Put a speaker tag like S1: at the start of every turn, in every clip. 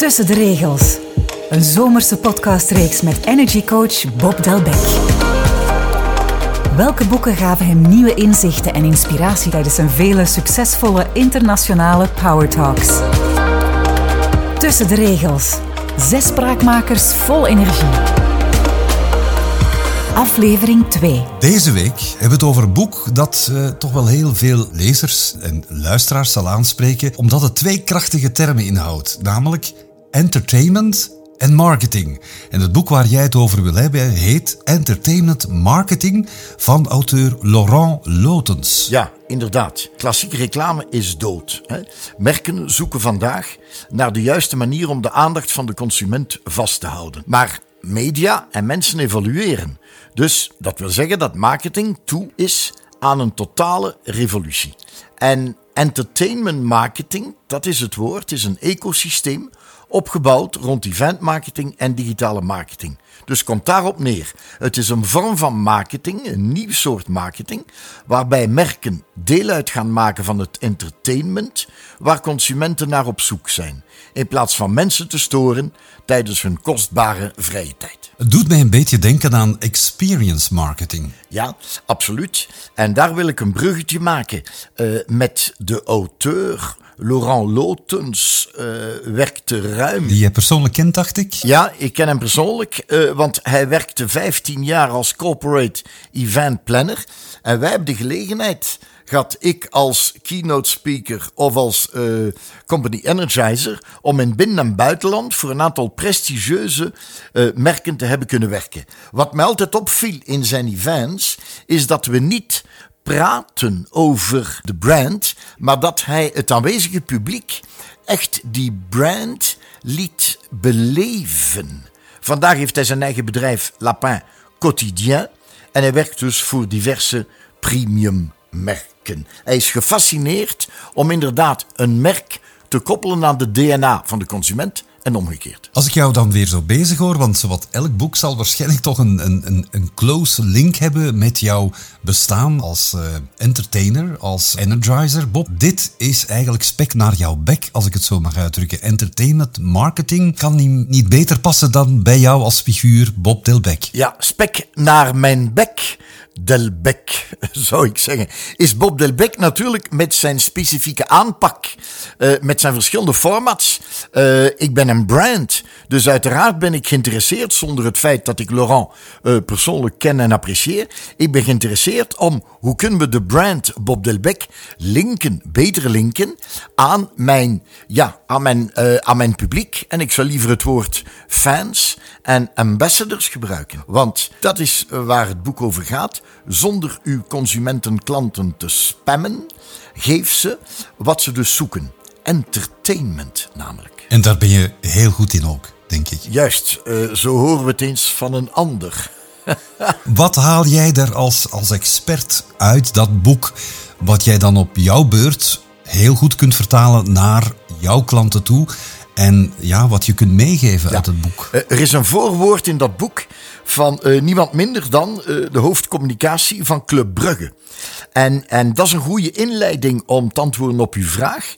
S1: Tussen de regels. Een zomerse podcastreeks met energiecoach Bob Delbecq. Welke boeken gaven hem nieuwe inzichten en inspiratie tijdens zijn vele succesvolle internationale Power Talks? Tussen de regels. Zes spraakmakers vol energie. Aflevering 2.
S2: Deze week hebben we het over een boek dat uh, toch wel heel veel lezers en luisteraars zal aanspreken, omdat het twee krachtige termen inhoudt, namelijk entertainment en marketing. En het boek waar jij het over wil hebben heet Entertainment Marketing van auteur Laurent Lotens.
S3: Ja, inderdaad. Klassieke reclame is dood. Hè? Merken zoeken vandaag naar de juiste manier om de aandacht van de consument vast te houden. Maar media en mensen evolueren. Dus dat wil zeggen dat marketing toe is aan een totale revolutie. En entertainment marketing, dat is het woord, is een ecosysteem opgebouwd rond event marketing en digitale marketing. Dus komt daarop neer. Het is een vorm van marketing, een nieuw soort marketing, waarbij merken deel uit gaan maken van het entertainment waar consumenten naar op zoek zijn, in plaats van mensen te storen tijdens hun kostbare vrije tijd.
S2: Het doet mij een beetje denken aan experience marketing.
S3: Ja, absoluut. En daar wil ik een bruggetje maken uh, met de auteur Laurent Lotens uh, werkte ruim.
S2: Die je persoonlijk kent, dacht ik?
S3: Ja, ik ken hem persoonlijk, uh, want hij werkte 15 jaar als corporate event planner. En wij hebben de gelegenheid gehad, ik als keynote speaker of als uh, company energizer, om in binnen- en buitenland voor een aantal prestigieuze merken te hebben kunnen werken. Wat mij altijd opviel in zijn events, is dat we niet praten over de brand, maar dat hij het aanwezige publiek echt die brand liet beleven. Vandaag heeft hij zijn eigen bedrijf Lapin Quotidien en hij werkt dus voor diverse premium merken. Hij is gefascineerd om inderdaad een merk te koppelen aan de DNA van de consument en omgekeerd.
S2: Als ik jou dan weer zo bezig hoor, want zowat elk boek zal waarschijnlijk toch een, een, een close link hebben met jouw bestaan als uh, entertainer, als energizer. Bob, dit is eigenlijk spek naar jouw bek, als ik het zo mag uitdrukken. Entertainment marketing kan niet, niet beter passen dan bij jou als figuur Bob Delbecq.
S3: Ja, spek naar mijn bek. Delbecq, zou ik zeggen, is Bob Delbecq natuurlijk met zijn specifieke aanpak, uh, met zijn verschillende formats. Uh, ik ben een brand, dus uiteraard ben ik geïnteresseerd, zonder het feit dat ik Laurent uh, persoonlijk ken en apprecieer. Ik ben geïnteresseerd om hoe kunnen we de brand Bob Delbecq linken, beter linken aan mijn, ja, aan mijn, aan mijn publiek. En ik zou liever het woord fans en ambassadors gebruiken, want dat is waar het boek over gaat zonder uw consumenten, klanten te spammen. Geef ze wat ze dus zoeken. Entertainment namelijk.
S2: En daar ben je heel goed in ook, denk ik.
S3: Juist, uh, zo horen we het eens van een ander.
S2: wat haal jij er als, als expert uit dat boek, wat jij dan op jouw beurt heel goed kunt vertalen naar jouw klanten toe? En ja, wat je kunt meegeven
S3: ja.
S2: uit het boek.
S3: Uh, er is een voorwoord in dat boek van uh, niemand minder dan uh, de hoofdcommunicatie van Club Brugge. En, en dat is een goede inleiding om te antwoorden op uw vraag.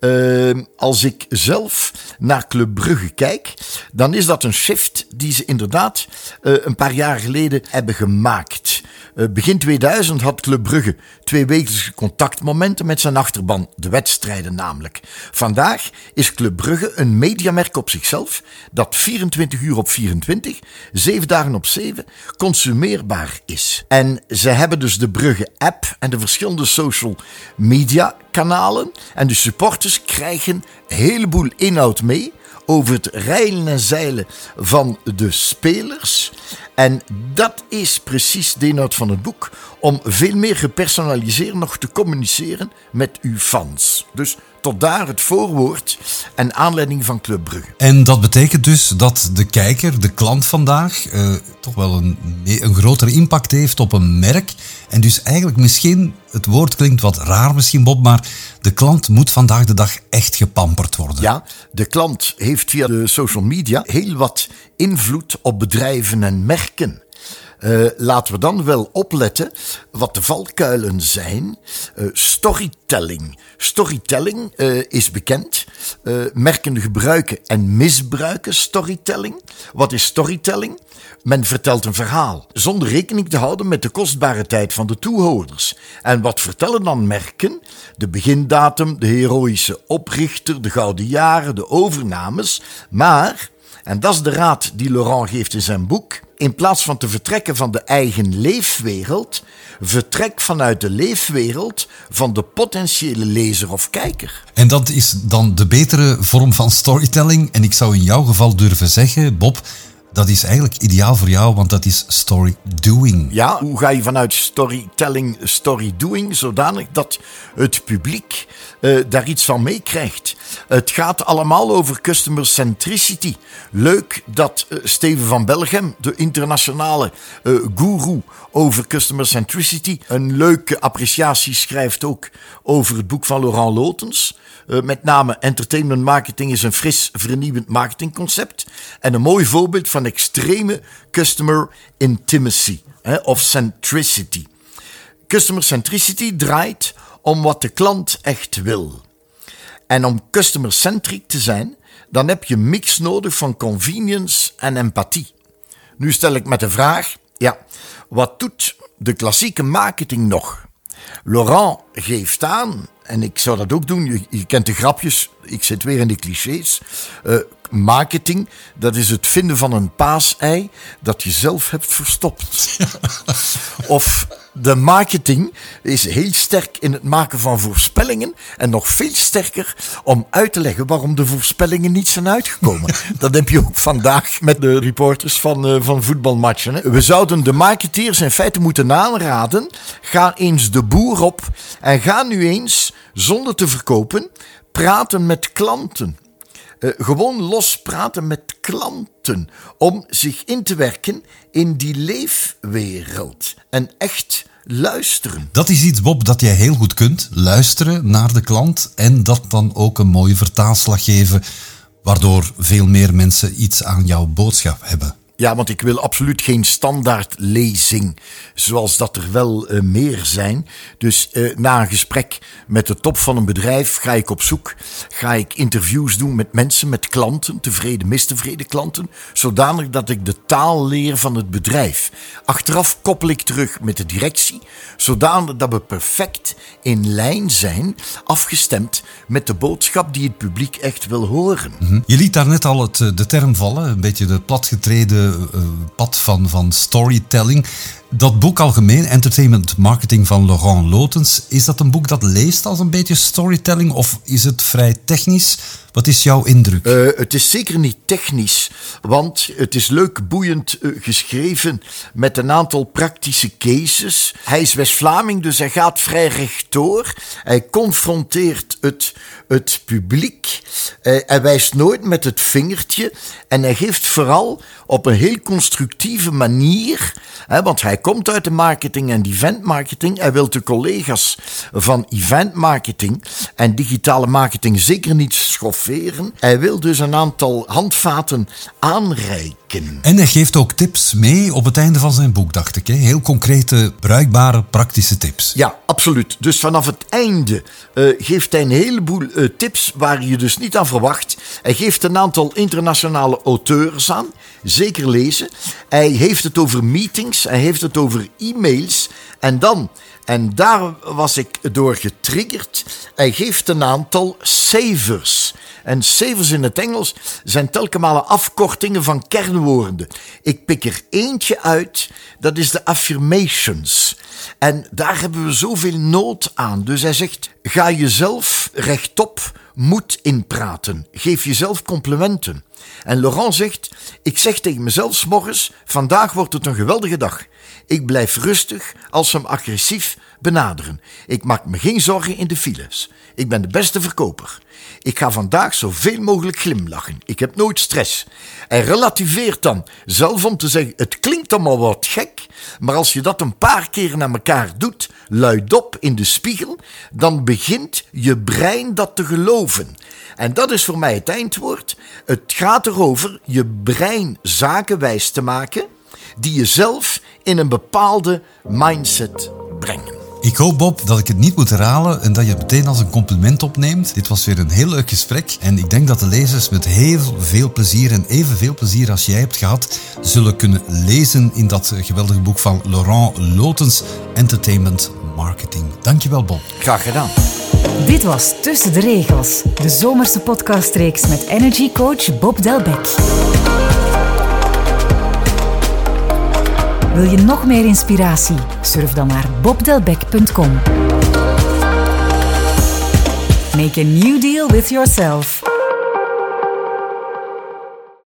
S3: Uh, als ik zelf naar Club Brugge kijk, dan is dat een shift die ze inderdaad een paar jaar geleden hebben gemaakt. Begin 2000 had Club Brugge twee wekelijkse contactmomenten met zijn achterban, de wedstrijden namelijk. Vandaag is Club Brugge een mediamerk op zichzelf dat 24 uur op 24, 7 dagen op 7 consumeerbaar is. En ze hebben dus de Brugge app en de verschillende social media kanalen. En de supporters krijgen een heleboel inhoud mee over het rijlen en zeilen van de spelers. En dat is precies de inhoud van het boek, om veel meer gepersonaliseerd nog te communiceren met uw fans. Dus tot daar het voorwoord en aanleiding van Club Brugge.
S2: En dat betekent dus dat de kijker, de klant vandaag, uh, toch wel een, een grotere impact heeft op een merk. En dus eigenlijk misschien, het woord klinkt wat raar misschien Bob, maar de klant moet vandaag de dag echt gepamperd worden.
S3: Ja, de klant heeft via de social media heel wat invloed op bedrijven en merken. Uh, laten we dan wel opletten wat de valkuilen zijn. Uh, storytelling. Storytelling uh, is bekend. merken gebruiken en misbruiken storytelling. Wat is storytelling? Men vertelt een verhaal, zonder rekening te houden met de kostbare tijd van de toehoorders. En wat vertellen dan merken? De begindatum, de heroïsche oprichter, de gouden jaren, de overnames. Maar, en dat is de raad die Laurent geeft in zijn boek, in plaats van te vertrekken van de eigen leefwereld, vertrek vanuit de leefwereld van de potentiële lezer of kijker.
S2: En dat is dan de betere vorm van storytelling. En ik zou in jouw geval durven zeggen, Bob, dat is eigenlijk ideaal voor jou, want dat is story doing.
S3: Ja, hoe ga je vanuit storytelling story doing zodanig dat het publiek uh, daar iets van meekrijgt? Het gaat allemaal over customer centricity. Leuk dat uh, Steven van Belgem, de internationale uh, guru over customer centricity, een leuke appreciatie schrijft ook over het boek van Laurent Lotens. Met name entertainment marketing is een fris, vernieuwend marketingconcept. En een mooi voorbeeld van extreme customer intimacy hè, of centricity. Customer centricity draait om wat de klant echt wil. En om customer-centric te zijn, dan heb je mix nodig van convenience en empathie. Nu stel ik met de vraag: ja, wat doet de klassieke marketing nog? Laurent geeft aan, en ik zou dat ook doen, je, kent de grapjes, ik zit weer in de clichés. Uh, marketing, dat is het vinden van een paasei dat je zelf hebt verstopt. of de marketing is heel sterk in het maken van voorspellingen en nog veel sterker om uit te leggen waarom de voorspellingen niet zijn uitgekomen. dat heb je ook vandaag met de reporters van, uh, van voetbalmatchen. Hè. We zouden de marketeers in feite moeten aanraden, ga eens de boer op en ga nu eens, zonder te verkopen, praten met klanten. Uh, gewoon los praten met klanten om zich in te werken in die leefwereld. En echt luisteren.
S2: Dat is iets, Bob, dat jij heel goed kunt. Luisteren naar de klant en dat dan ook een mooie vertaalslag geven, waardoor veel meer mensen iets aan jouw boodschap hebben.
S3: Ja, want ik wil absoluut geen standaard lezing, zoals dat er wel uh, meer zijn. Dus uh, na een gesprek met de top van een bedrijf ga ik op zoek. Ga ik interviews doen met mensen, met klanten, tevreden, mistevreden klanten. Zodanig dat ik de taal leer van het bedrijf. Achteraf koppel ik terug met de directie, zodanig dat we perfect in lijn zijn, afgestemd met de boodschap die het publiek echt wil horen.
S2: -hmm. Je liet daarnet al het, eh, de term vallen, een beetje de platgetreden pad van, van storytelling. Dat boek algemeen, Entertainment Marketing van Laurent Lotens, is dat een boek dat leest als een beetje storytelling of is het vrij technisch? Wat is jouw indruk?
S3: Uh, het is zeker niet technisch, want het is leuk, boeiend uh, geschreven met een aantal praktische cases. Hij is West-Vlaming, dus hij gaat vrij rechtdoor. Hij confronteert het, het publiek. Uh, hij wijst nooit met het vingertje en hij geeft vooral op een heel constructieve manier, hè, want hij komt uit de marketing en event marketing. Hij wil de collega's van event marketing en digitale marketing zeker niet schofferen. Hij wil dus een aantal handvaten aanreiken.
S2: En hij geeft ook tips mee op het einde van zijn boek, dacht ik. Hè? Heel concrete, bruikbare, praktische tips.
S3: Ja, absoluut. Dus vanaf het einde uh, geeft hij een heleboel uh, tips waar je dus niet aan verwacht. Hij geeft een aantal internationale auteurs aan. Zeker lezen. Hij heeft het over meetings. Hij heeft het over e-mails. En dan, en daar was ik door getriggerd, hij geeft een aantal savers. En savers in het Engels zijn telkens afkortingen van kernwoorden. Ik pik er eentje uit, dat is de affirmations. En daar hebben we zoveel nood aan. Dus hij zegt, ga jezelf rechtop moed inpraten. Geef jezelf complimenten. En Laurent zegt, ik zeg tegen mezelf morgens, vandaag wordt het een geweldige dag. Ik blijf rustig als hem agressief benaderen. Ik maak me geen zorgen in de files. Ik ben de beste verkoper. Ik ga vandaag zoveel mogelijk glimlachen. Ik heb nooit stress. Hij relativeert dan zelf om te zeggen: Het klinkt allemaal wat gek, maar als je dat een paar keer naar elkaar doet, luidop in de spiegel, dan begint je brein dat te geloven. En dat is voor mij het eindwoord. Het gaat erover je brein zakenwijs te maken die jezelf in een bepaalde mindset brengen.
S2: Ik hoop, Bob, dat ik het niet moet herhalen en dat je het meteen als een compliment opneemt. Dit was weer een heel leuk gesprek en ik denk dat de lezers met heel veel plezier en evenveel plezier als jij hebt gehad, zullen kunnen lezen in dat geweldige boek van Laurent Lotens, Entertainment Marketing. Dankjewel, Bob.
S3: Graag gedaan.
S1: Dit was Tussen de Regels, de zomerse podcastreeks met energy coach Bob Delbecq. Wil je nog meer inspiratie? Surf dan naar bobdelbeck.com. Make a new deal with yourself.